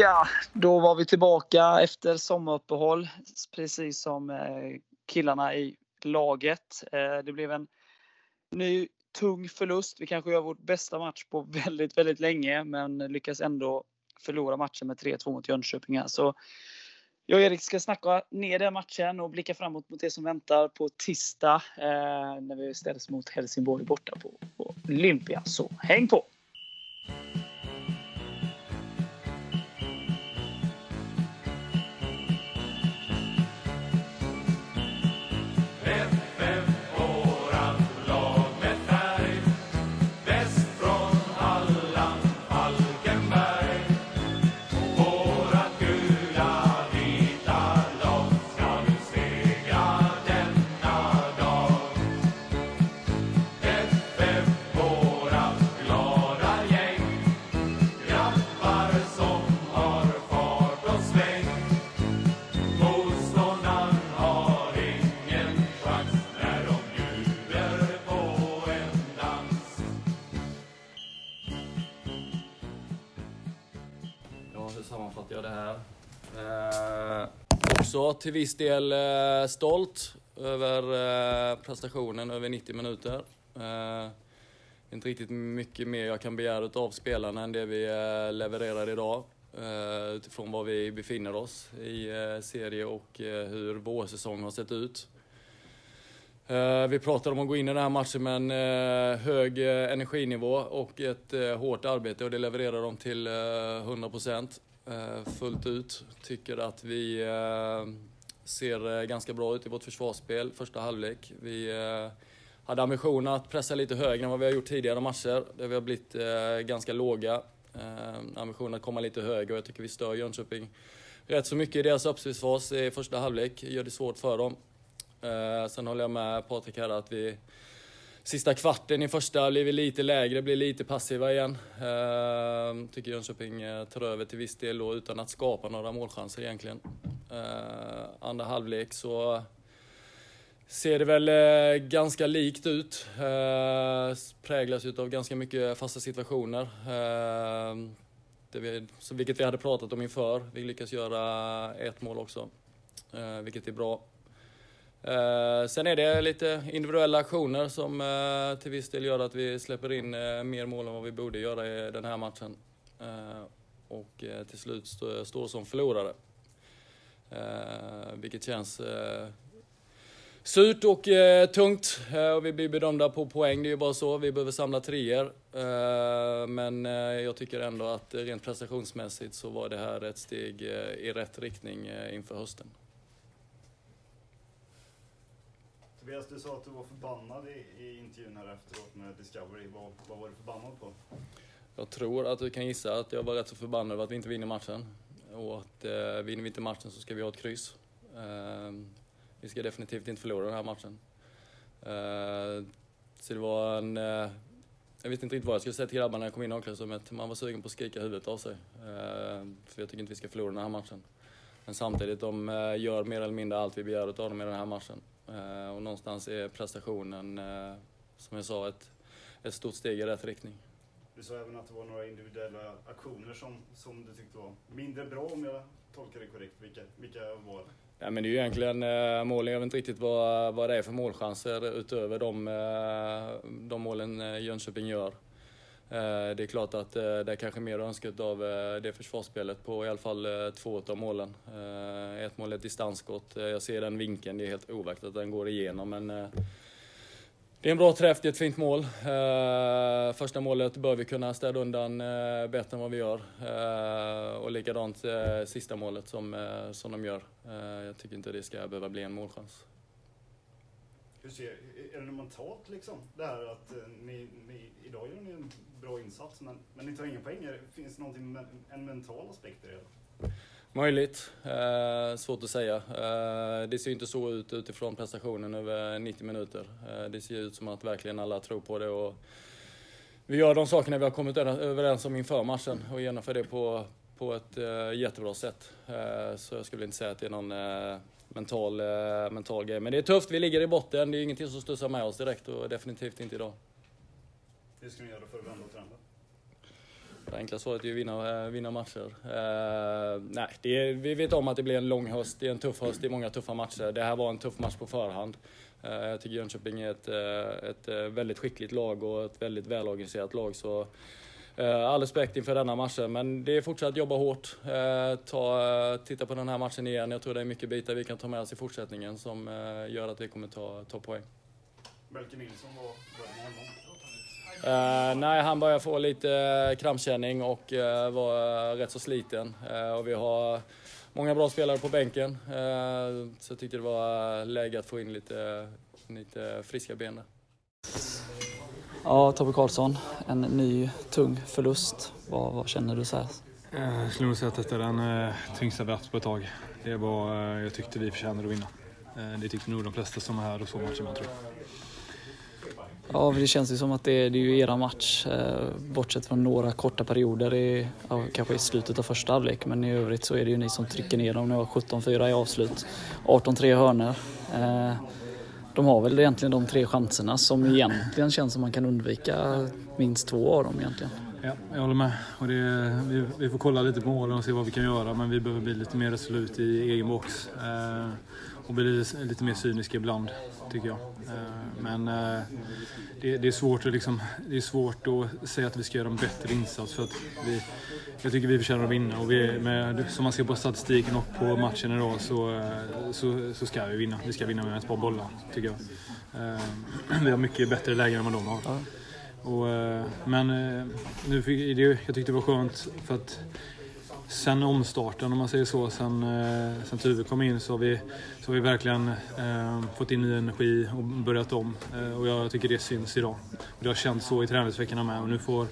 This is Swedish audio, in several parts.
Ja, då var vi tillbaka efter sommaruppehåll, precis som eh, killarna i laget. Eh, det blev en ny tung förlust. Vi kanske gör vår bästa match på väldigt, väldigt länge, men lyckas ändå förlora matchen med 3-2 mot Jönköping. Så jag och Erik ska snacka ner den matchen och blicka framåt mot det som väntar på tisdag eh, när vi ställs mot Helsingborg borta på, på Olympia. Så häng på! Var till viss del eh, stolt över eh, prestationen över 90 minuter. Eh, inte riktigt mycket mer jag kan begära av spelarna än det vi eh, levererar idag. Eh, utifrån var vi befinner oss i eh, serie och hur vår säsong har sett ut. Vi pratade om att gå in i den här matchen med en hög energinivå och ett hårt arbete och det levererar de till 100 procent. Eh, fullt ut. Tycker att vi eh, ser eh, ganska bra ut i vårt försvarsspel första halvlek. Vi hade ambitionen att pressa lite högre än vad vi har gjort tidigare matcher, där vi har blivit ganska låga. Ambitionen att komma lite högre och jag tycker vi stör Jönköping rätt så mycket i deras uppspelsfas i första halvlek, gör det svårt för dem. Sen håller jag med Patrik här att vi Sista kvarten i första blir vi lite lägre, blir lite passiva igen. Ehm, tycker Jönköping eh, tar över till viss del då, utan att skapa några målchanser egentligen. Ehm, andra halvlek så ser det väl eh, ganska likt ut. Uh, präglas av ganska mycket fasta situationer. Ehm, det vi, vilket vi hade pratat om inför. Vi lyckas göra ett mål också, ehm, vilket är bra. Eh, sen är det lite individuella aktioner som eh, till viss del gör att vi släpper in eh, mer mål än vad vi borde göra i den här matchen. Eh, och eh, till slut står som förlorare. Eh, vilket känns surt och tungt. och vi blir bedömda på poäng, det är ju bara så. Vi behöver samla treor. men jag tycker ändå att rent prestationsmässigt så var det här ett steg i rätt riktning inför hösten. Tobias, du sa att du var förbannad i, i intervjun här efteråt med Discovery. Vad, vad var du förbannad på? Jag tror att du kan gissa att jag var rätt så förbannad över att vi inte vinner matchen. Och att eh, vinner vi inte matchen så ska vi ha ett kryss. Eh, vi ska definitivt inte förlora den här matchen. Eh, så det var en... Eh, jag visste inte riktigt vad jag skulle säga till grabbarna när jag kom in i omklädningsrummet. Man var sugen på att skrika huvudet av sig. Eh, för jag tycker inte vi ska förlora den här matchen. Men samtidigt, de eh, gör mer eller mindre allt vi begär av dem i den här matchen. Eh, och någonstans är prestationen, eh, som jag sa, ett, ett stort steg i rätt riktning. Du sa även att det var några individuella aktioner som, som du tyckte var mindre bra om jag tolkar det korrekt. Vilka, vilka var det? Ja, men det är ju egentligen eh, målen, jag vet inte riktigt vad, vad det är för målchanser utöver de, eh, de målen eh, Jönköping gör. Eh, det är klart att eh, det är kanske mer önskat av eh, det försvarsspelet på i alla fall två av målen. Ett mål är ett distansskott. Jag ser den vinkeln, det är helt overkligt att den går igenom men det är en bra träff, det är ett fint mål. Första målet bör vi kunna städa undan bättre än vad vi gör. Och likadant sista målet som, som de gör. Jag tycker inte det ska behöva bli en målchans. Hur ser, är det mentalt liksom? Det här att eh, ni, ni, idag gör ni en bra insats, men, men ni tar inga poäng. Finns det någonting, en mental aspekt i det? Möjligt. Eh, svårt att säga. Eh, det ser inte så ut utifrån prestationen över 90 minuter. Eh, det ser ut som att verkligen alla tror på det. Och vi gör de sakerna vi har kommit överens om inför matchen och genomför det på, på ett eh, jättebra sätt. Eh, så jag skulle inte säga att det är någon eh, mental, eh, mental grej. Men det är tufft, vi ligger i botten. Det är ingenting som studsar med oss direkt och definitivt inte idag. Hur ska ni göra för att vända trenden? Det enkla svaret är ju vinna, vinna matcher. Uh, nej, är, vi vet om att det blir en lång höst. Det är en tuff höst, det är många tuffa matcher. Det här var en tuff match på förhand. Uh, jag tycker Jönköping är ett, ett väldigt skickligt lag och ett väldigt välorganiserat lag. Så all respekt inför denna matchen, men det är fortsatt jobba hårt. ta, titta på den här matchen igen. Jag tror det är mycket bitar vi kan ta med oss i fortsättningen som gör att vi kommer ta, ta poäng. Melke Nilsson, honom? Uh, nej, han börjar få lite uh, krampkänning och uh, var rätt så sliten. och vi har många bra spelare på bänken. så jag tyckte det var läge att få in lite, lite friska ben där. Ja, Tobbe Karlsson, en ny tung förlust. Vad, vad känner du så här? Jag skulle nog säga att detta är den tyngsta vi haft på ett tag. Det var, jag tyckte vi förtjänade att vinna. Det tyckte nog de flesta som är här och såg matchen med tror. Ja, det känns ju som att det är, det är ju era match. Eh, bortsett från några korta perioder, i, ja, kanske i slutet av första halvlek. Men i övrigt så är det ju ni som trycker ner dem. Ni har 17-4 i avslut, 18-3 hörnor. De har väl egentligen de tre chanserna som egentligen känns som man kan undvika minst två av dem egentligen. Ja, jag håller med. Och det, vi, vi, får kolla lite på målen och se vad vi kan göra men vi behöver bli lite mer resolut i egen box. Eh, och bli lite mer cyniska ibland, tycker jag. Eh, men eh, det, det, är svårt att liksom, det är svårt att säga att vi ska göra en bättre insats för att vi, jag tycker vi förtjänar att vinna och vi, med, som man ser på statistiken och på matchen idag så, eh, så, så ska vi vinna. Vi ska vinna med ett par bollar, tycker jag. Vi har mycket bättre lägen än vad de har. Ja. Och, men nu fick, jag tyckte det var skönt för att sen omstarten, om man säger så, sen, eh, sen Tuve kom in så har vi, så har vi verkligen eh, fått in ny energi och börjat om. Eh, och jag tycker det syns idag. Och det har känts så i träningsveckorna med och nu får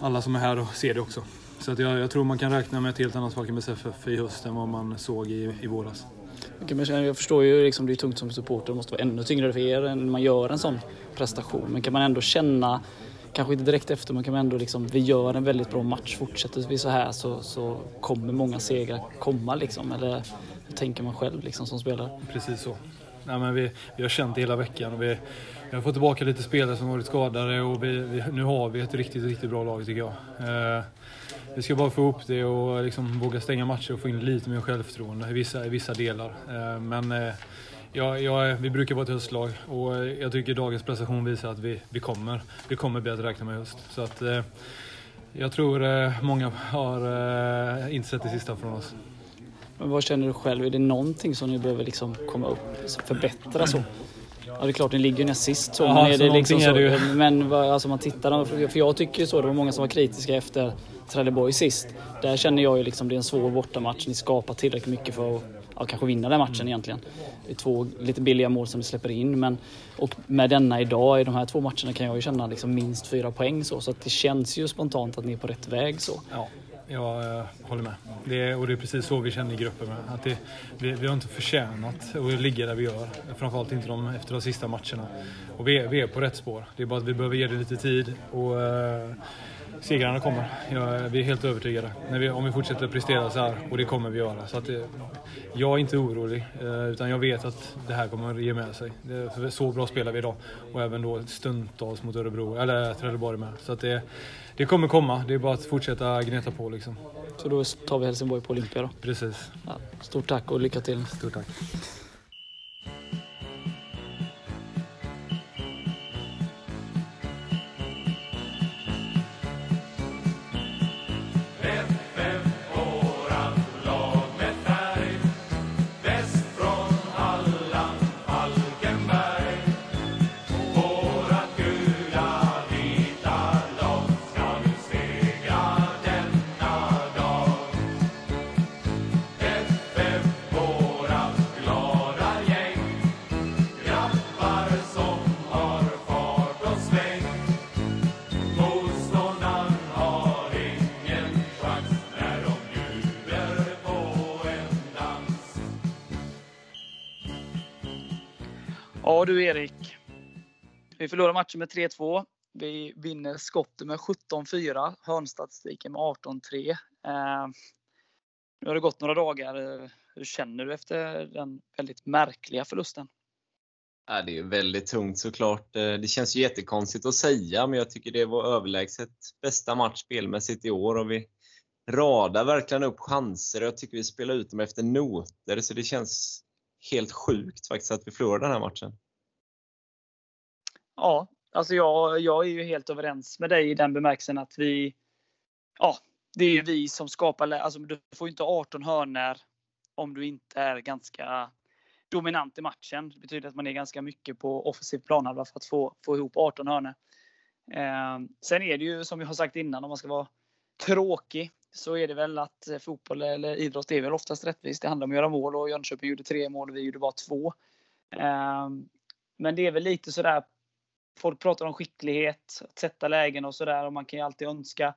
alla som är här se det också. Så att jag, jag tror man kan räkna med ett helt annat Falkenbergs FF i höst än vad man såg i, i våras. Jag förstår ju liksom det är tungt som supporter, det måste vara ännu tyngre för er när man gör en sån prestation. Men kan man ändå känna kanske inte direkt efter, men kan man ändå liksom, vi gör en väldigt bra match. Fortsätter vi så här så, så kommer många segrar komma liksom. Eller hur tänker man själv liksom som spelare? Precis så. Nej, men vi, vi har känt det hela veckan och vi, vi har fått tillbaka lite spelare som varit skadade och vi, vi, nu har vi ett riktigt, riktigt bra lag tycker jag. Eh, vi ska bara få upp det och liksom våga stänga matcher och få in lite mer självförtroende i vissa, i vissa delar. Eh, men eh, Ja, ja, vi brukar vara ett höstlag och jag tycker dagens prestation visar att vi, vi kommer. Vi kommer bli att räkna med höst. Så att, eh, jag tror eh, många har eh, inte sett det sista från oss. Men vad känner du själv? Är det någonting som ni behöver liksom komma upp, förbättra så? Ja, det är klart, ni ligger ju näst sist så. Aha, men det liksom så, det men alltså man tittar, för jag tycker så, det var många som var kritiska efter Trelleborg sist. Där känner jag ju liksom det är en svår bortamatch. Ni skapar tillräckligt mycket för att ja, kanske vinna den matchen mm. egentligen. Det är två lite billiga mål som ni släpper in. Men, och med denna idag, i de här två matcherna kan jag ju känna liksom minst fyra poäng. Så, så att det känns ju spontant att ni är på rätt väg. så. Ja. Jag håller med. Det är, och det är precis så vi känner i gruppen med. Att det, vi, vi har inte förtjänat att ligga där vi gör. Framförallt inte de, efter de sista matcherna. Och vi är, vi är på rätt spår. Det är bara att vi behöver ge det lite tid. Och, uh, segrarna kommer. Jag, vi är helt övertygade. Vi, om vi fortsätter prestera så här, och det kommer vi göra. Så att det, jag är inte orolig, eh, utan jag vet att det här kommer att ge med sig. Det, så bra spelar vi idag. Och även då stundtals mot Örebro, eller Trelleborg med. Så att det, det kommer komma. Det är bara att fortsätta gneta på liksom. Så då tar vi Helsingborg på Olympia då? Precis. Ja, stort tack och lycka till. Stort tack. Du Erik. Vi förlorar matchen med 3-2. Vi vinner skottet med 17-4. Hörnstatistiken med 18-3. Eh, nu har det gått några dagar. Hur känner du efter den väldigt märkliga förlusten? Ja, det är väldigt tungt såklart. Eh, det känns ju jättekonstigt att säga, men jag tycker det var överlägset bästa match spelmässigt i år och vi radar verkligen upp chanser. och Jag tycker vi spelar ut dem efter noter, så det känns helt sjukt faktiskt att vi förlorade den här matchen. Ja, alltså jag, jag är ju helt överens med dig i den bemärkelsen att vi, ja, det är ju vi som skapar, alltså du får inte 18 hörnor om du inte är ganska dominant i matchen. Det betyder att man är ganska mycket på offensiv planhalva för att få, få ihop 18 hörnor. Eh, sen är det ju som jag har sagt innan, om man ska vara tråkig, så är det väl att fotboll eller idrott är väl oftast rättvist. Det handlar om att göra mål och Jönköping gjorde tre mål och vi gjorde bara två. Eh, men det är väl lite sådär, folk pratar om skicklighet, att sätta lägen och sådär och man kan ju alltid önska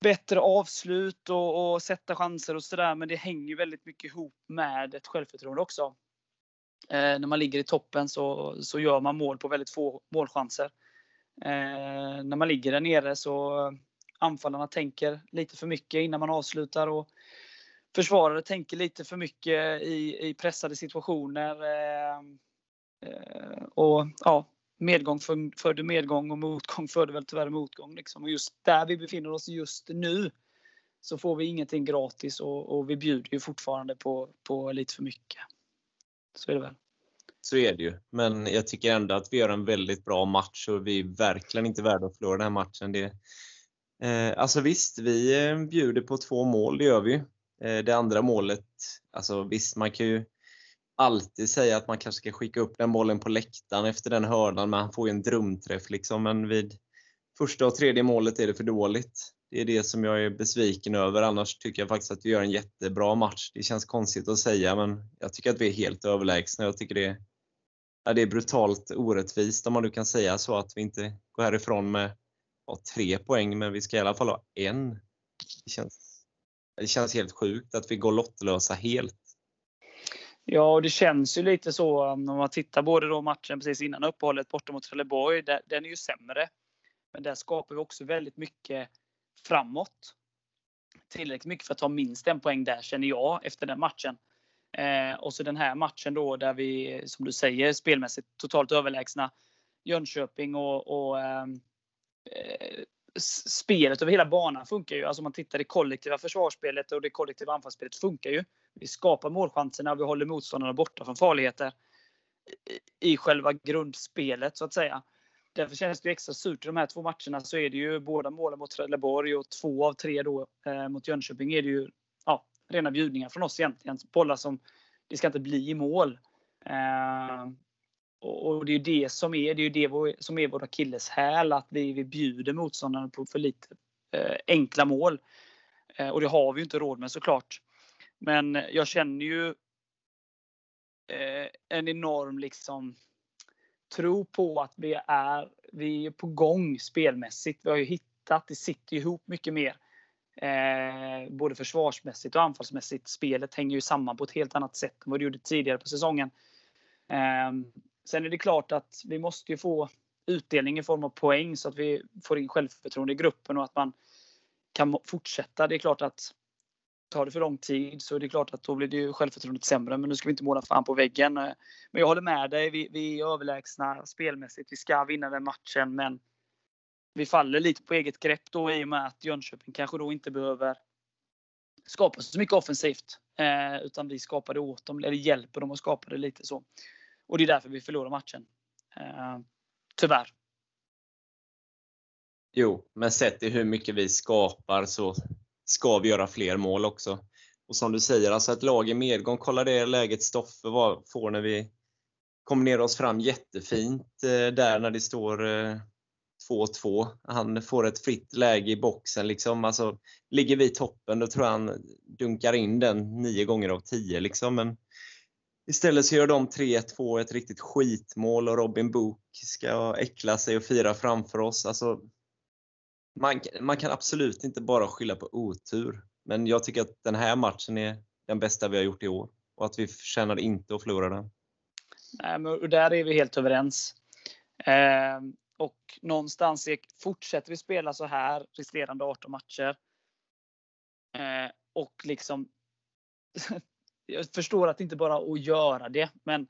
bättre avslut och, och sätta chanser och sådär. Men det hänger ju väldigt mycket ihop med ett självförtroende också. Eh, när man ligger i toppen så, så gör man mål på väldigt få målchanser. Eh, när man ligger där nere så anfallarna tänker lite för mycket innan man avslutar och försvarare tänker lite för mycket i, i pressade situationer. Eh, eh och ja, medgång födde medgång och motgång födde väl tyvärr motgång. Liksom. Och just där vi befinner oss just nu så får vi ingenting gratis och, och vi bjuder ju fortfarande på, på lite för mycket. Så är det väl. Så är det ju. Men jag tycker ändå att vi gör en väldigt bra match och vi är verkligen inte värda att förlora den här matchen. Det, eh, alltså visst, vi eh, bjuder på två mål, det gör vi. Eh, det andra målet, alltså visst, man kan ju alltid säga att man kanske ska skicka upp den bollen på läktaren efter den hörnan, men han får ju en drömträff liksom. Men vid första och tredje målet är det för dåligt. Det är det som jag är besviken över. Annars tycker jag faktiskt att vi gör en jättebra match. Det känns konstigt att säga, men jag tycker att vi är helt överlägsna. Jag tycker det är, ja, det är brutalt orättvist om man nu kan säga så, att vi inte går härifrån med ja, tre poäng, men vi ska i alla fall ha en. Det känns, det känns helt sjukt att vi går lottlösa helt. Ja, och det känns ju lite så um, om man tittar både då matchen precis innan uppehållet borta mot Trelleborg. Den är ju sämre. Men där skapar vi också väldigt mycket framåt. Tillräckligt mycket för att ta minst en poäng där känner jag efter den matchen. Eh, och så den här matchen då där vi, som du säger, spelmässigt totalt överlägsna Jönköping och, och ehm, eh, spelet över hela banan funkar ju. Alltså om man tittar det kollektiva försvarsspelet och det kollektiva anfallsspelet funkar ju. Vi skapar målchanserna och vi håller motståndarna borta från farligheter i själva grundspelet så att säga. Därför känns det extra surt i de här två matcherna så är det ju båda målen mot Trelleborg och två av tre då eh, mot Jönköping är det ju ja, rena bjudningar från oss egentligen. Bollar som det ska inte bli i mål. Eh, och, det är det som är, det är det som är vår akilleshäl, att vi, vi bjuder motståndarna på för lite eh, enkla mål. Eh, och det har vi ju inte råd med såklart. Men jag känner ju eh, en enorm liksom tro på att vi är, vi är på gång spelmässigt. Vi har ju hittat, det sitter ihop mycket mer. Eh, både försvarsmässigt och anfallsmässigt. Spelet hänger ju samman på ett helt annat sätt än vad det gjorde tidigare på säsongen. Eh, sen är det klart att vi måste ju få utdelning i form av poäng så att vi får in självförtroende i gruppen och att man kan fortsätta. Det är klart att tar det för lång tid så är det klart att då blir det ju självförtroendet sämre. Men nu ska vi inte måla fan på väggen. Men jag håller med dig. Vi, vi är överlägsna spelmässigt. Vi ska vinna den matchen. Men vi faller lite på eget grepp då i och med att Jönköping kanske då inte behöver skapa så mycket offensivt. Eh, utan vi skapar det åt dem, eller hjälper dem att skapa det lite så. Och det är därför vi förlorar matchen. Eh, tyvärr. Jo, men sett i hur mycket vi skapar så ska vi göra fler mål också. Och som du säger, alltså ett lag i medgång, kolla det läget Stoffe får när vi kombinerar oss fram jättefint eh, där när det står eh, 2-2. Han får ett fritt läge i boxen. Liksom. Alltså, ligger vi i toppen då tror jag han dunkar in den 9 gånger av 10. Liksom. Men istället så gör de 3-2 ett riktigt skitmål och Robin Book ska äckla sig och fira framför oss. Alltså, man, man kan absolut inte bara skylla på otur. Men jag tycker att den här matchen är den bästa vi har gjort i år och att vi förtjänar inte att förlora den. Nej, men där är vi helt överens. Eh, och någonstans är, fortsätter vi spela så här resterande 18 matcher eh, och liksom jag förstår att det inte bara är att göra det, men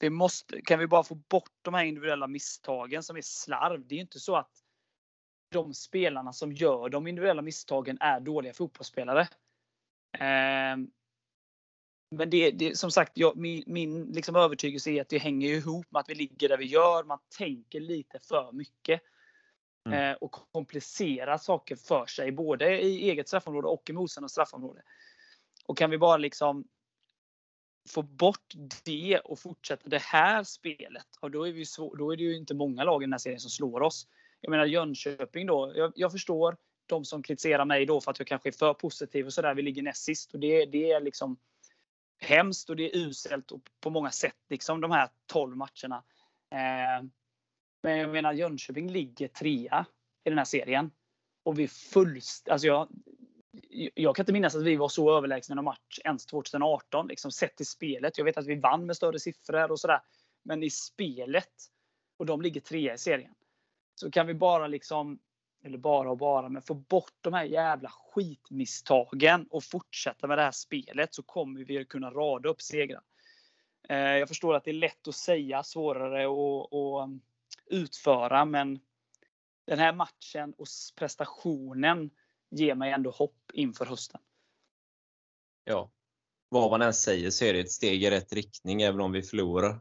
vi måste, kan vi bara få bort de här individuella misstagen som är slarv. Det är ju inte så att de spelarna som gör de individuella misstagen är dåliga fotbollsspelare. Eh, men det, det som sagt, jag, min, min liksom övertygelse är att det hänger ihop med att vi ligger där vi gör. Man tänker lite för mycket. Mm. Eh, och komplicerar saker för sig, både i eget straffområde och i motståndarnas straffområde. Och kan vi bara liksom få bort det och fortsätta det här spelet, och då är, vi svår, då är det ju inte många lag i den här serien som slår oss. Jag menar Jönköping då. Jag, jag förstår de som kritiserar mig då för att jag kanske är för positiv och sådär. Vi ligger näst sist och det, det är liksom hemskt och det är uselt och på många sätt liksom de här 12 matcherna. Eh, men jag menar Jönköping ligger trea i den här serien. Och vi fullst, alltså jag, jag kan inte minnas att vi var så överlägsna i någon match ens 2018. Liksom, sett i spelet. Jag vet att vi vann med större siffror och sådär. Men i spelet, och de ligger trea i serien. Så kan vi bara liksom, eller bara och bara, men få bort de här jävla skitmisstagen och fortsätta med det här spelet så kommer vi kunna rada upp segrar. Eh, jag förstår att det är lätt att säga, svårare att um, utföra, men den här matchen och prestationen ger mig ändå hopp inför hösten. Ja. Vad man än säger så är det ett steg i rätt riktning även om vi förlorar.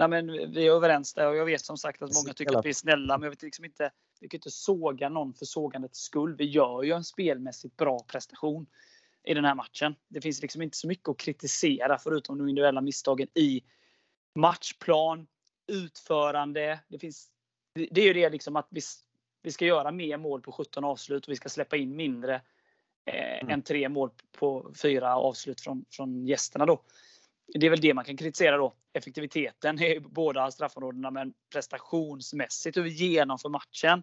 Nej, men vi är överens där och jag vet som sagt att många tycker att vi är snälla men jag vet liksom inte vi kan inte såga någon för sågandets skull. Vi gör ju en spelmässigt bra prestation i den här matchen. Det finns liksom inte så mycket att kritisera förutom de individuella misstagen i matchplan, utförande. Det, finns, det är ju det liksom att vi, vi ska göra mer mål på 17 avslut och vi ska släppa in mindre eh, mm. än tre mål på fyra avslut från, från gästerna. Då. Det är väl det man kan kritisera då. Effektiviteten i båda straffområdena men prestationsmässigt hur vi genomför matchen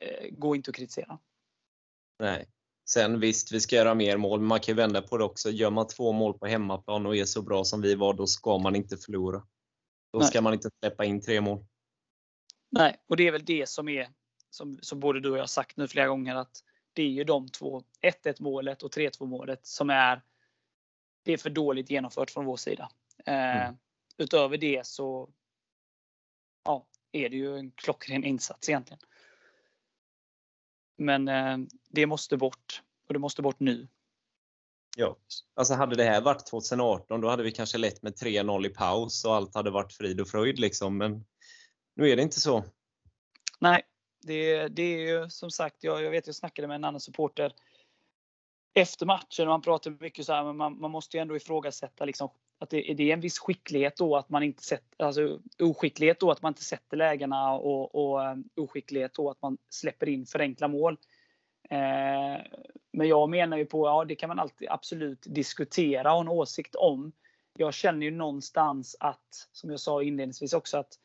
eh, går inte att kritisera. Nej. Sen visst, vi ska göra mer mål, men man kan ju vända på det också. Gör man två mål på hemmaplan och är så bra som vi var, då ska man inte förlora. Då Nej. ska man inte släppa in tre mål. Nej, och det är väl det som är, som, som både du och jag har sagt nu flera gånger, att det är ju de två, 1-1 målet och 3-2 målet som är, det är för dåligt genomfört från vår sida. Eh, mm. Utöver det så ja, är det ju en klockren insats egentligen. Men eh, det måste bort och det måste bort nu. Ja, alltså hade det här varit 2018 då hade vi kanske lett med 3-0 i paus och allt hade varit frid och fröjd liksom. Men nu är det inte så. Nej, det, det är ju som sagt, jag, jag vet jag snackade med en annan supporter efter matchen och han pratar mycket så här, men man, man måste ju ändå ifrågasätta liksom att det, det en viss skicklighet då att man inte sätter, alltså oskicklighet då att man inte sätter lägena och, och eh, oskicklighet då att man släpper in för enkla mål. Eh, men jag menar ju på, ja det kan man alltid absolut diskutera och ha en åsikt om. Jag känner ju någonstans att, som jag sa inledningsvis också, att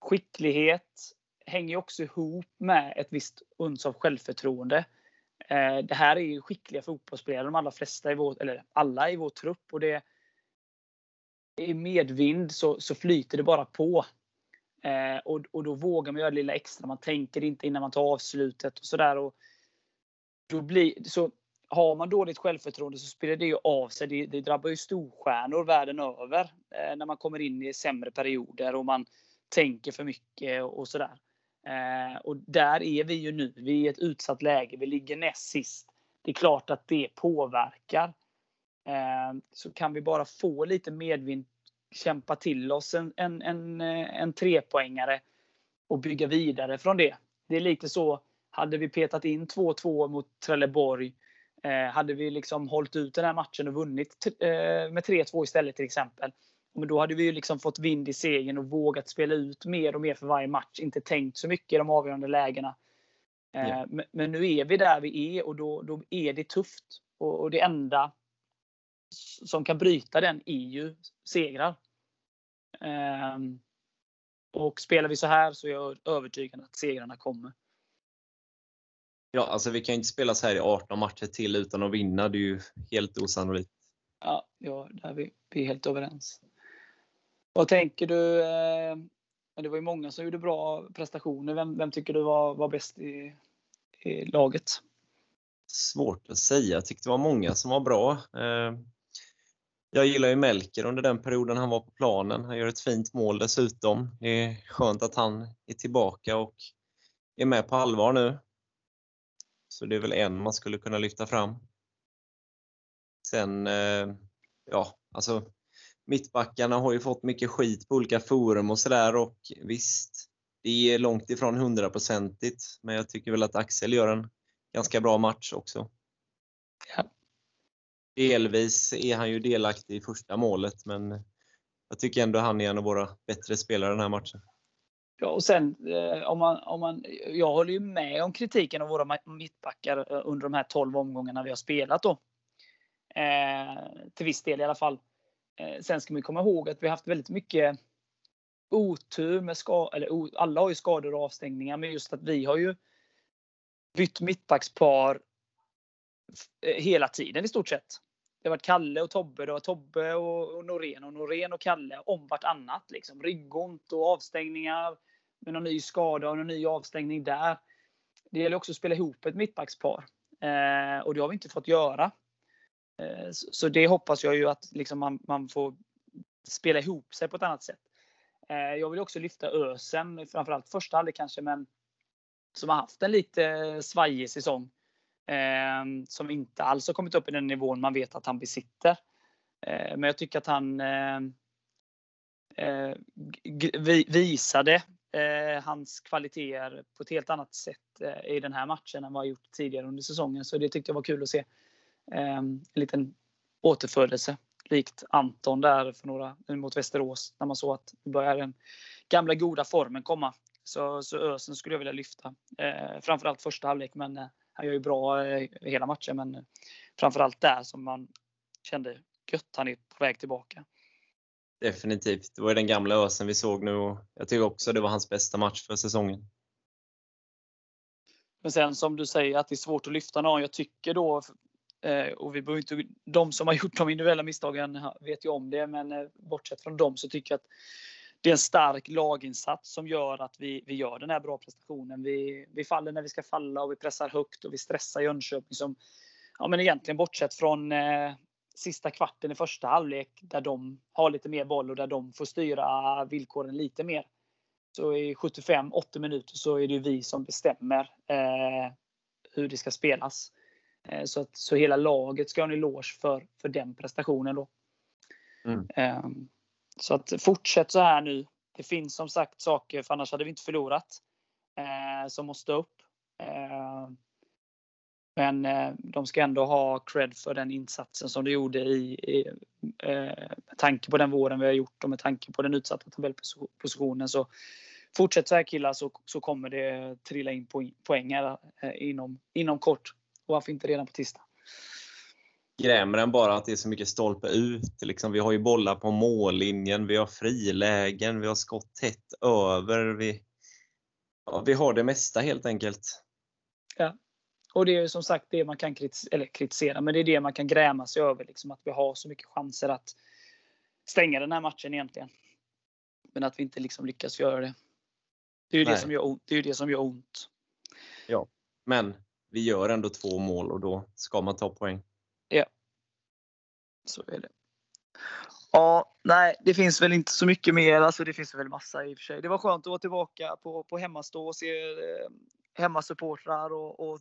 skicklighet hänger också ihop med ett visst uns av självförtroende. Eh, det här är ju skickliga fotbollsspelare, de allra flesta i vår, eller alla i vår trupp. Och det, i medvind så, så flyter det bara på. Eh, och, och då vågar man göra det lilla extra. Man tänker inte innan man tar avslutet och sådär. Då blir, så har man dåligt självförtroende så spelar det ju av sig. Det, det drabbar ju storstjärnor världen över eh, när man kommer in i sämre perioder och man tänker för mycket och, och sådär. Eh, och där är vi ju nu. Vi är i ett utsatt läge. Vi ligger näst sist. Det är klart att det påverkar. Eh, så kan vi bara få lite medvind, kämpa till oss en, en, en, eh, en trepoängare och bygga vidare från det. Det är lite så, hade vi petat in 2-2 mot Trelleborg, eh, hade vi liksom hållit ut den här matchen och vunnit eh, med 3-2 istället till exempel. Men då hade vi ju liksom fått vind i segern och vågat spela ut mer och mer för varje match. Inte tänkt så mycket i de avgörande lägena. Ja. Men, men, nu är vi där vi är och då, då är det tufft. Och, och det enda som kan bryta den är ju segrar. Um, och spelar vi så här så är jag övertygad att segrarna kommer. Ja, alltså vi kan ju inte spela så här i 18 matcher till utan att vinna. Det är ju helt osannolikt. Ja, ja där är vi, vi är helt överens. Vad tänker du? Eh, det var ju många som gjorde bra prestationer. Vem, vem tycker du var, var bäst i, i laget? Svårt att säga. Jag tyckte det var många som var bra. Eh, jag gillar ju Melker under den perioden han var på planen. Han gör ett fint mål dessutom. Det är skönt att han är tillbaka och är med på allvar nu. Så det är väl en man skulle kunna lyfta fram. Sen, eh, ja, alltså mittbackarna har ju fått mycket skit på olika forum och sådär och visst, det är långt ifrån hundraprocentigt, men jag tycker väl att Axel gör en ganska bra match också. Ja. Delvis är han ju delaktig i första målet, men jag tycker ändå han är en av våra bättre spelare den här matchen. Ja, och sen eh, om man, om man, jag håller ju med om kritiken av våra mittbackar eh, under de här 12 omgångarna vi har spelat då. Eh, till viss del i alla fall. Eh, sen ska man komma ihåg att vi har haft väldigt mycket otur med skador, eller alla har ju skador och avstängningar, men just att vi har ju bytt mittbackspar eh, hela tiden i stort sett. Det har varit Kalle och Tobbe, det var Tobbe och Norén och Norén och Kalle om vartannat. Liksom. Ryggont och avstängningar med någon ny skada och någon ny avstängning där. Det gäller också att spela ihop ett mittbackspar. Eh, och det har vi inte fått göra. Eh, så det hoppas jag ju att liksom man, man får spela ihop sig på ett annat sätt. Eh, jag vill också lyfta Ösen, framförallt första halvlek kanske, men som har haft en lite svajig säsong. Eh, som inte alls har kommit upp i den nivån man vet att han besitter. Men jag tycker att han visade hans kvaliteter på ett helt annat sätt i den här matchen än vad han gjort tidigare under säsongen. Så det tyckte jag var kul att se. Ehm, en liten återfödelse. Likt Anton där för några mot Västerås när man såg att nu börjar den gamla goda formen komma. Så, så Ösen skulle jag vilja lyfta. Eh, framförallt första halvlek, men eh, han gör ju bra eh, hela matchen. Men eh, framförallt där som man kände gött, han är på väg tillbaka. Definitivt. Det var ju den gamla Ösen vi såg nu och jag tycker också det var hans bästa match för säsongen. Men sen som du säger att det är svårt att lyfta någon. Jag tycker då Eh, och vi behöver inte, de som har gjort de individuella misstagen vet ju om det, men eh, bortsett från dem så tycker jag att det är en stark laginsats som gör att vi, vi gör den här bra prestationen. Vi, vi faller när vi ska falla och vi pressar högt och vi stressar Jönköping som, ja men egentligen bortsett från eh, sista kvarten i första halvlek där de har lite mer boll och där de får styra villkoren lite mer. Så i 75-80 minuter så är det vi som bestämmer eh, hur det ska spelas. Eh, så, att, så hela laget ska ha en eloge för, för den prestationen. Då. Mm. Ehm, så att fortsätt så här nu. Det finns som sagt saker, för annars hade vi inte förlorat, eh, som måste upp. Ehm, men eh, de ska ändå ha cred för den insatsen som de gjorde i, i med tanke på den våren vi har gjort och med tanke på den utsatta tabellpositionen. Så fortsätt så här killar så, så kommer det trilla in poäng här inom, inom kort. Och varför inte redan på tisdag? Grämer den bara att det är så mycket stolpe ut? Liksom, vi har ju bollar på mållinjen, vi har frilägen, vi har skott tätt över. Vi, ja, vi har det mesta helt enkelt. Ja. Och det är som sagt det man kan kritisera, eller kritisera, men det är det man kan gräma sig över. Liksom, att vi har så mycket chanser att stänga den här matchen egentligen. Men att vi inte liksom lyckas göra det. Det är ju det som, gör, det är det som gör ont. Ja, men vi gör ändå två mål och då ska man ta poäng. Ja, så är det. Ja, nej, det finns väl inte så mycket mer. Alltså, det finns väl massa i och för sig. Det var skönt att vara tillbaka på, på hemmastå och se eh, hemmasupportrar och, och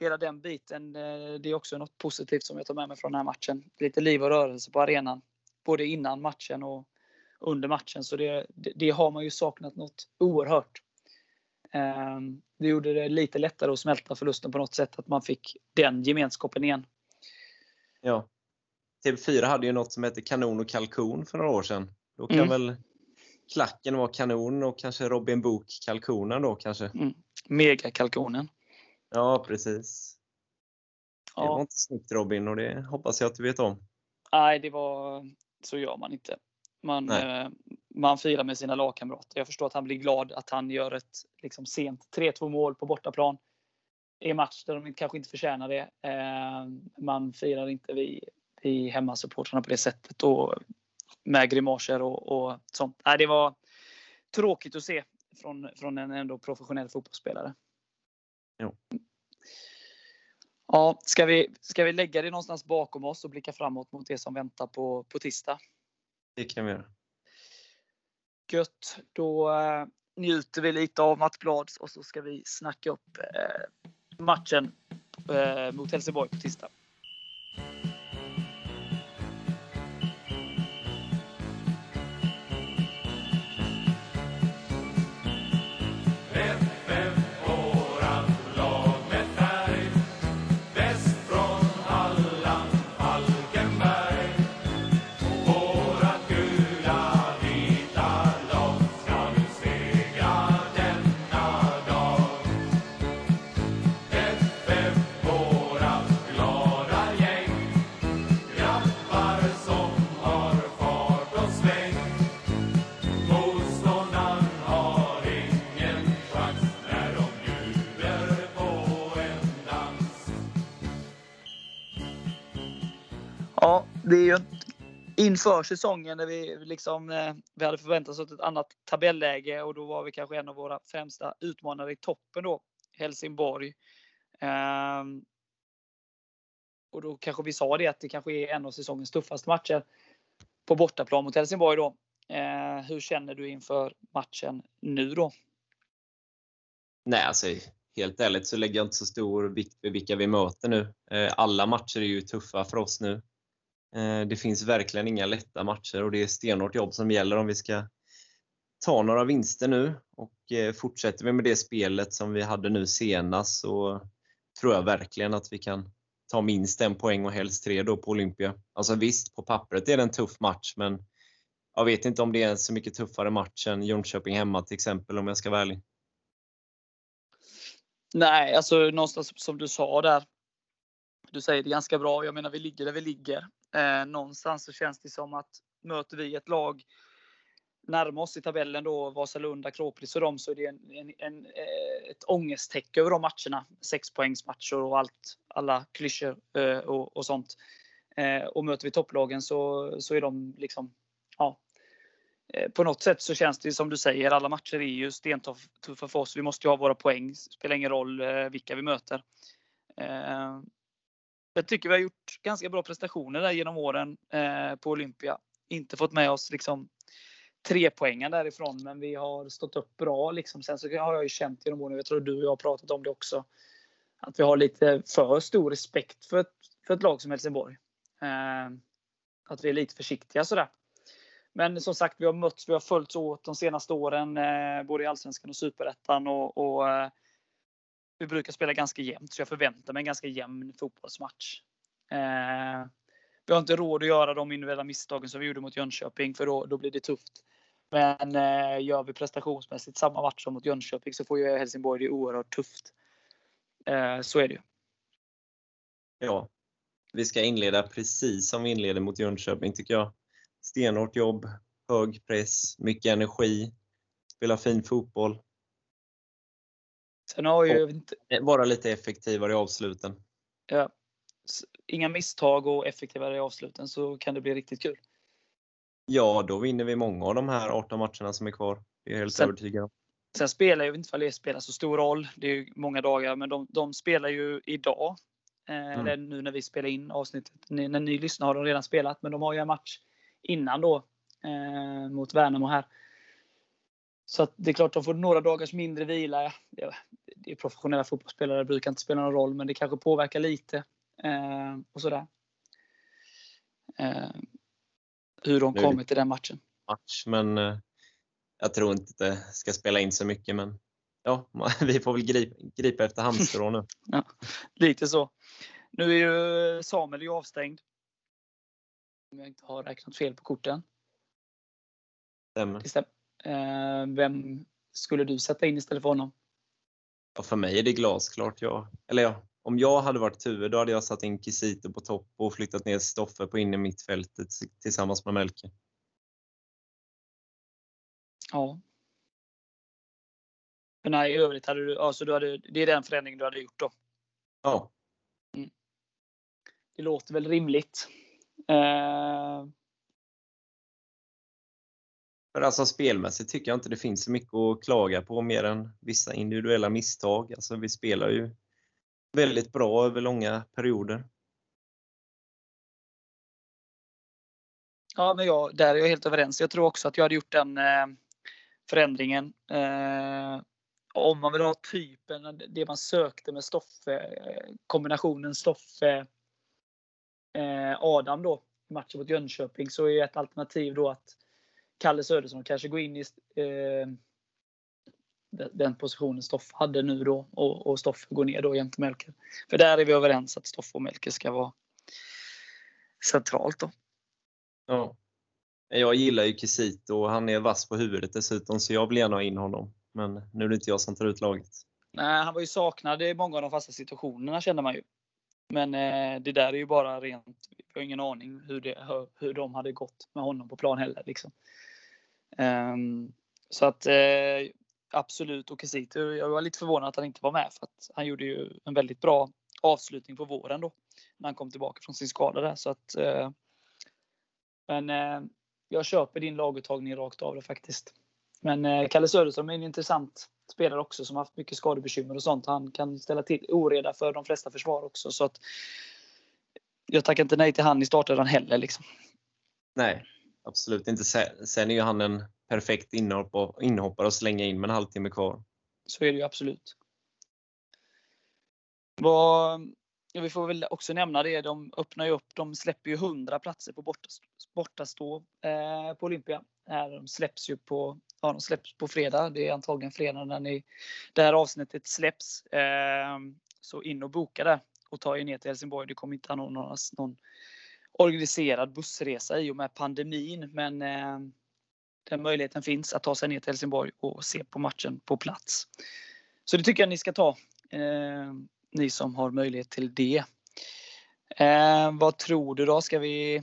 hela den biten. Eh, det är också något positivt som jag tar med mig från den här matchen. Lite liv och rörelse på arenan. Både innan matchen och under matchen. Så det, det, det har man ju saknat något oerhört. Ehm, det gjorde det lite lättare att smälta förlusten på något sätt, att man fick den gemenskapen igen. Ja. TV4 hade ju något som hette Kanon och kalkon för några år sedan. Då kan mm. väl klacken vara kanon och kanske Robin Book kalkonen då kanske? Mm. Megakalkonen. Ja, precis. Ja. Det var inte snyggt Robin och det hoppas jag att du vet om. Nej, det var... Så gör man inte. Man, eh, man firar med sina lagkamrater. Jag förstår att han blir glad att han gör ett liksom, sent 3-2 mål på bortaplan i en match där de kanske inte förtjänar det. Eh, man firar inte vi, vi hemmasupportrarna på det sättet och med grimaser och, och sånt. Nej, det var tråkigt att se från, från en ändå professionell fotbollsspelare. Jo. Ja, ska vi, ska vi lägga det någonstans bakom oss och blicka framåt mot det som väntar på, på tisdag? Det kan vi göra. Gött, då eh, njuter vi lite av Mats Blads och så ska vi snacka upp eh, matchen eh, mot Helsingborg på tisdag. Det är ju inför säsongen när vi liksom, eh, vi hade förväntat oss ett annat tabelläge och då var vi kanske en av våra främsta utmanare i toppen då, Helsingborg. Ehm, och då kanske vi sa det att det kanske är en av säsongens tuffaste matcher på bortaplan mot Helsingborg då. Ehm, hur känner du inför matchen nu då? Nej, alltså helt ärligt så lägger jag inte så stor vikt vid vilka vi möter nu. Eh, alla matcher är ju tuffa för oss nu. Eh, det finns verkligen inga lätta matcher och det är stenhårt jobb som gäller om vi ska ta några vinster nu. Och eh, fortsätter vi med det spelet som vi hade nu senast så tror jag verkligen att vi kan ta minst en poäng och helst tre då på Olympia. Alltså visst, på pappret är det en tuff match men jag vet inte om det är en så mycket tuffare match än Jönköping hemma till exempel om jag ska vara ärlig. Nej, alltså någonstans som du sa där. Du säger det ganska bra. Jag menar, vi ligger där vi ligger. Eh, någonstans så känns det som att möter vi ett lag närmare oss i tabellen då, Vasalund, Akropolis och dem, så är det en, en, en, eh, ett ångesttäcke över de matcherna. Sexpoängsmatcher och allt, alla klyschor eh, och, och sånt. Eh, och möter vi topplagen så, så är de liksom, ja. Eh, på något sätt så känns det som du säger, alla matcher är ju stentuffa för oss. Vi måste ju ha våra poäng. Spelar ingen roll eh, vilka vi möter. Eh, jag tycker vi har gjort ganska bra prestationer där genom åren eh, på Olympia. Inte fått med oss liksom tre poängen därifrån, men vi har stått upp bra. Liksom. Sen så har jag ju känt genom åren, jag tror du och jag har pratat om det också, att vi har lite för stor respekt för ett, för ett lag som Helsingborg. Eh, att vi är lite försiktiga sådär. Men som sagt, vi har mötts, vi har följts åt de senaste åren, eh, både i Allsvenskan och Superettan. Och, och eh, vi brukar spela ganska jämnt, så jag förväntar mig en ganska jämn fotbollsmatch. Eh, vi har inte råd att göra de individuella misstagen som vi gjorde mot Jönköping, för då, då blir det tufft. Men eh, gör vi prestationsmässigt samma match som mot Jönköping så får ju Helsingborg det oerhört tufft. Eh, så är det ju. Ja, vi ska inleda precis som vi inleder mot Jönköping tycker jag stenhårt jobb, hög press, mycket energi, spela fin fotboll. Sen har ju inte... Vara lite effektivare i avsluten. Ja. Inga misstag och effektivare i avsluten så kan det bli riktigt kul. Ja, då vinner vi många av de här 18 matcherna som är kvar. Det är jag helt sen, övertygad om. Sen spelar ju inte det spelar så stor roll. Det är ju många dagar, men de, de spelar ju idag. Eh, mm. Eller nu när vi spelar in avsnittet. Ni, när ni lyssnar har de redan spelat, men de har ju en match innan då eh, mot Värnamo här. Så att det är klart de får några dagars mindre vila. Det är professionella fotbollsspelare, det brukar inte spela någon roll, men det kanske påverkar lite. Eh, och sådär. Eh, hur de kommer till den matchen. Match, men eh, jag tror inte det ska spela in så mycket. Men ja, vi får väl gripa, gripa efter halmstrå nu. ja, lite så. Nu är ju Samuel ju avstängd om jag inte har räknat fel på korten. Stämmer. Det stämmer. Eh, vem skulle du sätta in istället för honom? Ja, för mig är det glasklart. Ja. Eller ja, om jag hade varit Tuve då hade jag satt in Kisito på topp och flyttat ner Stoffe på in i mittfältet tillsammans med Melke. Ja. Men nej, i övrigt hade du, alltså du hade, det är den förändringen du hade gjort då? Ja. Mm. Det låter väl rimligt. Eh... Men alltså spelmässigt tycker jag inte det finns så mycket att klaga på mer än vissa individuella misstag. Alltså vi spelar ju väldigt bra över långa perioder. Ja, men jag, där är jag helt överens. Jag tror också att jag hade gjort den eh, förändringen. Eh, om man vill ha typen, det man sökte med Stoffe, eh, kombinationen Stoffe eh, Adam då, i matchen mot Jönköping, så är ett alternativ då att Kalle Södersson kanske går in i eh, den positionen Stoffe hade nu då och, och Stoffe går ner då jämte Melker. För där är vi överens att Stoffe och Melker ska vara centralt då. Ja. Jag gillar ju Kisito och han är vass på huvudet dessutom så jag vill gärna ha in honom. Men nu är det inte jag som tar ut laget. Nej, han var ju saknad i många av de fasta situationerna kände man ju. Men eh, det där är ju bara rent, jag har ingen aning hur, det, hur, hur de hade gått med honom på plan heller. Liksom. Um, så att eh, absolut, och Kisito, jag var lite förvånad att han inte var med för att han gjorde ju en väldigt bra avslutning på våren då. När han kom tillbaka från sin skada där. Så att, eh, men eh, jag köper din laguttagning rakt av det faktiskt. Men eh, Kalle Söderström är en intressant spelare också som haft mycket skadebekymmer och sånt. Han kan ställa till oreda för de flesta försvar också. Så att jag tackar inte nej till han i startelvan heller. Liksom. Nej, absolut inte. Sen är ju han en perfekt inhoppare att slänga in med en halvtimme kvar. Så är det ju absolut. Vad, vi får väl också nämna det, de öppnar ju upp, de släpper ju 100 platser på bortastå eh, på Olympia. Här, de släpps ju på, ja, de släpps på fredag. Det är antagligen fredag när ni, det här avsnittet släpps. Eh, så in och boka det och ta er ner till Helsingborg. Det kommer inte anordnas någon organiserad bussresa i och med pandemin, men eh, den möjligheten finns att ta sig ner till Helsingborg och se på matchen på plats. Så det tycker jag ni ska ta. Eh, ni som har möjlighet till det. Eh, vad tror du då? Ska vi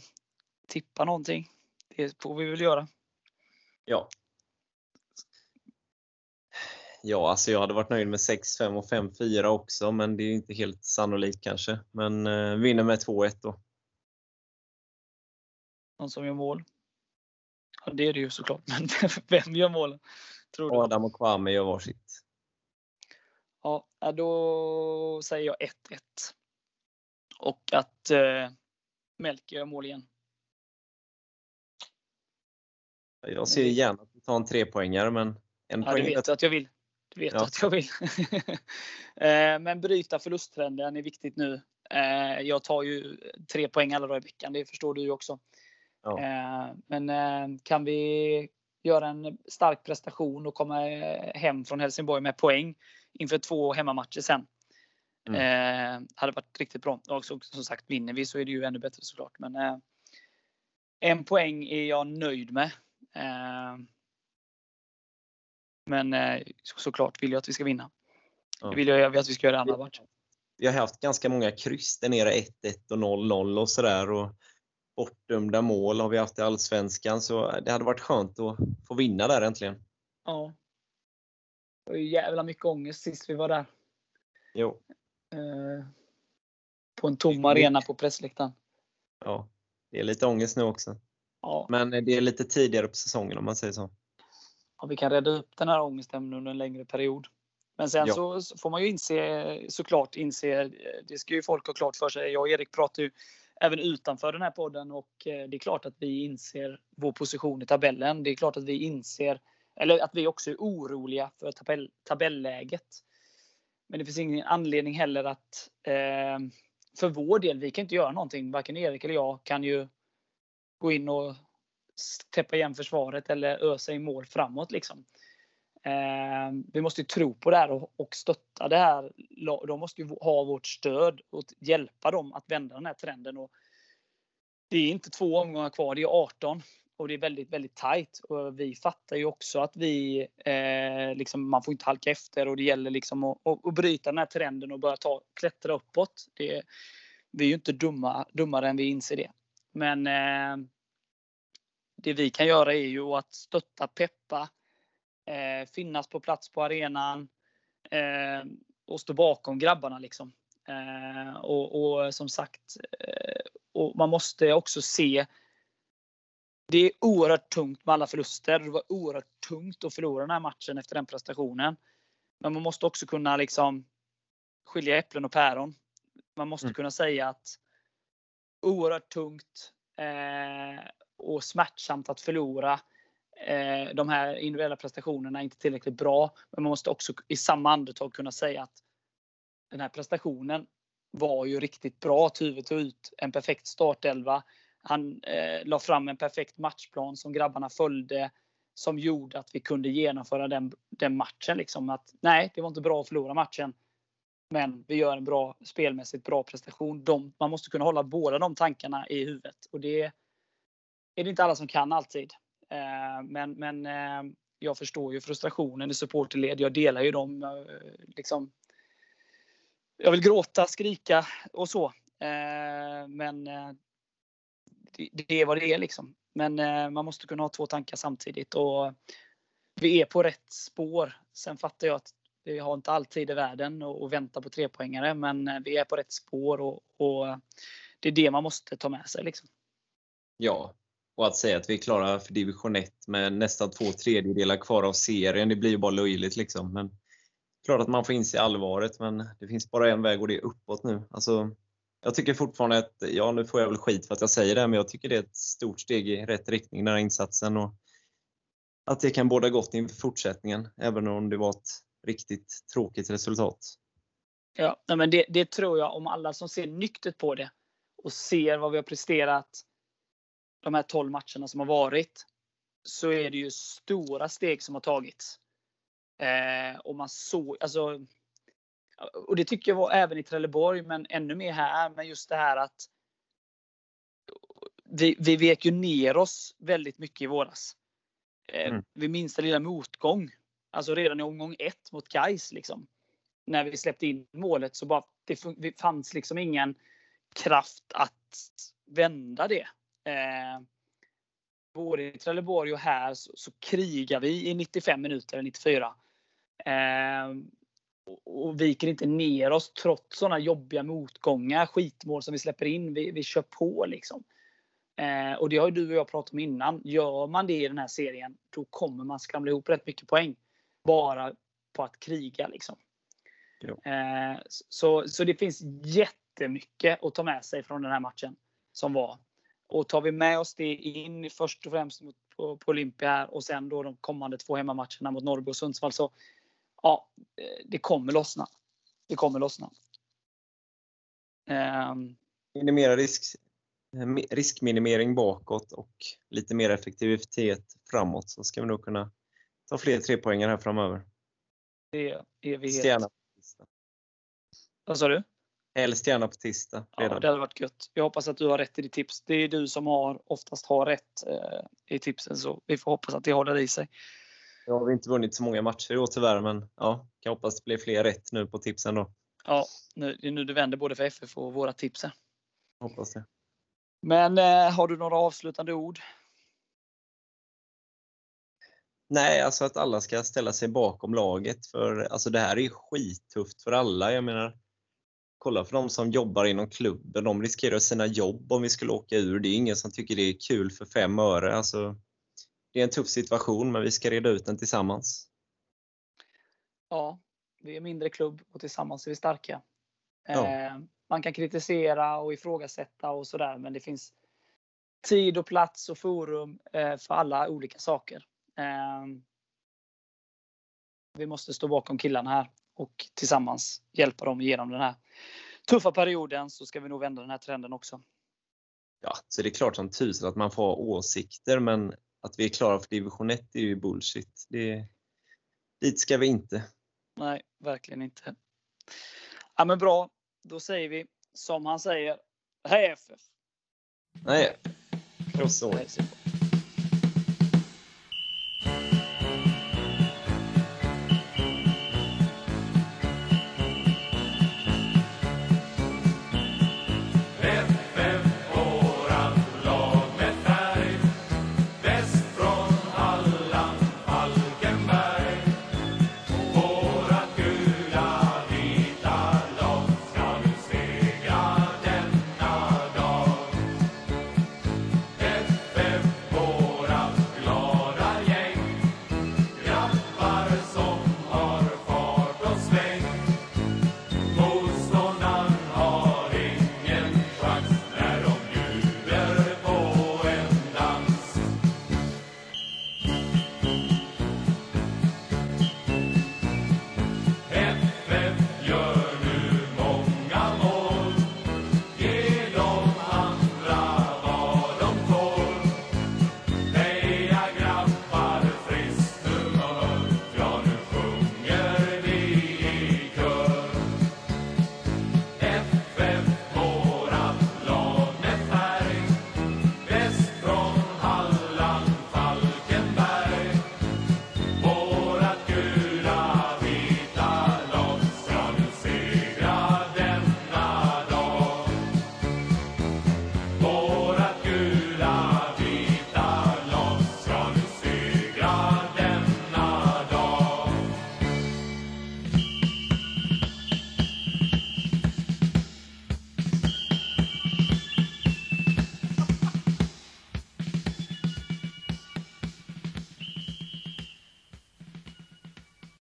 tippa någonting? Det får vi väl göra. Ja. Ja, alltså jag hade varit nöjd med 6-5 och 5-4 också, men det är inte helt sannolikt kanske. Men eh, vinner med 2-1 då. Någon som gör mål? Ja, det är det ju såklart, men vem gör målen? Tror du? Adam och Kwame gör varsitt. Ja, då säger jag 1-1. Och att eh, Melker gör mål igen. Jag ser gärna att du tar en trepoängare, men en ja, poäng. Det vet du att jag vill. Det vet ja. att jag vill. Eh, men bryta förlusttrenden är viktigt nu. Eh, jag tar ju tre poäng alla dagar i veckan, det förstår du ju också. Ja. Eh, men kan vi göra en stark prestation och komma hem från Helsingborg med poäng inför två hemmamatcher sen. Mm. Hade varit riktigt bra. Och som sagt, vinner vi så är det ju ännu bättre såklart. Men en poäng är jag nöjd med. Eh, men eh, såklart vill jag att vi ska vinna. Ja. Det vill jag att vi ska göra i andra matchen. Vi har haft ganska många kryss där nere, 1-1 och 0-0 och sådär. Bortdömda mål har vi haft i Allsvenskan, så det hade varit skönt att få vinna där äntligen. Ja, det var ju jävla mycket ångest sist vi var där. Jo. Eh, på en tom arena på pressläktaren. Ja, det är lite ångest nu också. Ja. Men det är lite tidigare på säsongen om man säger så. Ja, vi kan rädda upp den här ångesten under en längre period. Men sen ja. så får man ju inse, såklart inse, det ska ju folk ha klart för sig. Jag och Erik pratar ju även utanför den här podden och eh, det är klart att vi inser vår position i tabellen. Det är klart att vi inser eller att vi också är oroliga för tabell, tabelläget. Men det finns ingen anledning heller att eh, för vår del, vi kan inte göra någonting. Varken Erik eller jag kan ju gå in och täppa igen försvaret eller ösa i mål framåt. Liksom. Eh, vi måste tro på det här och, och stötta det här. De måste ju ha vårt stöd och hjälpa dem att vända den här trenden. Och det är inte två omgångar kvar, det är 18 och det är väldigt, väldigt tajt. Och vi fattar ju också att vi, eh, liksom, man får inte halka efter och det gäller liksom att, att, att bryta den här trenden och börja ta, klättra uppåt. Det, vi är ju inte dumma, dummare än vi inser det. Men eh, det vi kan göra är ju att stötta, peppa, eh, finnas på plats på arenan eh, och stå bakom grabbarna. Liksom. Eh, och, och, som sagt, eh, och man måste också se det är oerhört tungt med alla förluster. Det var oerhört tungt att förlora den här matchen efter den prestationen. Men man måste också kunna liksom skilja äpplen och päron. Man måste Mm. kunna säga att oerhört tungt eh, och smärtsamt att förlora eh, de här individuella prestationerna är inte tillräckligt bra. Men man måste också i samma andetag kunna säga att den här prestationen var ju riktigt bra. Tuve tog ut en perfekt startelva. Han eh, la fram en perfekt matchplan som grabbarna följde. Som gjorde att vi kunde genomföra den, den matchen. Liksom. Att, nej, det var inte bra att förlora matchen. Men vi gör en bra spelmässigt bra prestation. De, man måste kunna hålla båda de tankarna i huvudet. Och det är det inte alla som kan alltid. Eh, men men eh, jag förstår ju frustrationen i supporterled. Jag delar ju dem. Eh, liksom, jag vill gråta, skrika och så. Men det, är vad det är liksom. Men man måste kunna ha två tankar samtidigt. Och vi är på rätt spår. Sen fattar jag att vi har inte all tid i världen att vänta på trepoängare. Men vi är på rätt spår och, och det är det man måste ta med sig. Liksom. Ja, och att säga att vi är klara för division 1 med nästan två tredjedelar kvar av serien, det blir ju bara löjligt liksom. Men klart att man får inse allvaret, men det finns bara en väg och det är uppåt nu. Alltså, jag tycker fortfarande att, ja nu får jag väl skit för att jag säger det, men jag tycker det är ett stort steg i rätt riktning den här insatsen. Och att det kan båda gott inför fortsättningen, även om det var ett riktigt tråkigt resultat. Ja, men det, det tror jag om alla som ser nyktert på det och ser vad vi har presterat de här 12 matcherna som har varit. Så är det ju stora steg som har tagits. Eh, och man såg, alltså. Och det tycker jag var även i Trelleborg, men ännu mer här. Men just det här att. Vi, vi vek ju ner oss väldigt mycket i våras. Eh, Mm. Vid minsta lilla motgång. Alltså redan i omgång ett mot Gais liksom när vi släppte in målet så bara det fanns liksom ingen kraft att vända det. Eh, både i Trelleborg och här så, så krigar vi i 95 minuter, eller 94. Eh, och, och viker inte ner oss trots sådana jobbiga motgångar, skitmål som vi släpper in. Vi, vi kör på liksom. Eh, och det har ju du och jag pratat om innan. Gör man det i den här serien, då kommer man skramla ihop rätt mycket poäng. Bara på att kriga liksom. Eh, så, så det finns jättemycket att ta med sig från den här matchen som var. Och tar vi med oss det in först och främst mot, på, på Olympia här och sen då de kommande två hemmamatcherna mot Norrby och Sundsvall så ja, eh, det kommer lossna. Det kommer lossna. Ehm, minimera risk, riskminimering bakåt och lite mer effektivitet framåt så ska vi nog kunna ta fler trepoängare här framöver. det är vi helt... Vad sa du? Helst gärna på tisdag Ja, redan. det hade varit gött. Jag hoppas att du har rätt i ditt tips. Det är du som har oftast har rätt eh, i tipsen så vi får hoppas att det håller i sig. Jag har inte vunnit så många matcher i år tyvärr men ja, kan hoppas det blir fler rätt nu på tipsen då. Ja, nu, det är nu det vänder både för FF och våra tips. Hoppas det. Men eh, har du några avslutande ord? Nej, alltså att alla ska ställa sig bakom laget för alltså det här är ju skittufft för alla. Jag menar, kolla för de som jobbar inom klubben, de riskerar sina jobb om vi skulle åka ur. Det är ingen som tycker det är kul för fem öre. Alltså, det är en tuff situation men vi ska reda ut den tillsammans. Ja, vi är mindre klubb och tillsammans är vi starka. Ja. Eh, man kan kritisera och ifrågasätta och sådär men det finns tid och plats och forum eh, för alla olika saker. Eh, vi måste stå bakom killarna här och tillsammans hjälpa dem igenom den här tuffa perioden så ska vi nog vända den här trenden också. Ja, så det är klart som tusen att man får ha åsikter men att vi är klara för division 1 är ju bullshit. Det, dit ska vi inte. Nej, verkligen inte. Ja, men bra, då säger vi som han säger. Hej FF! Nej, krossa Hej, Simon.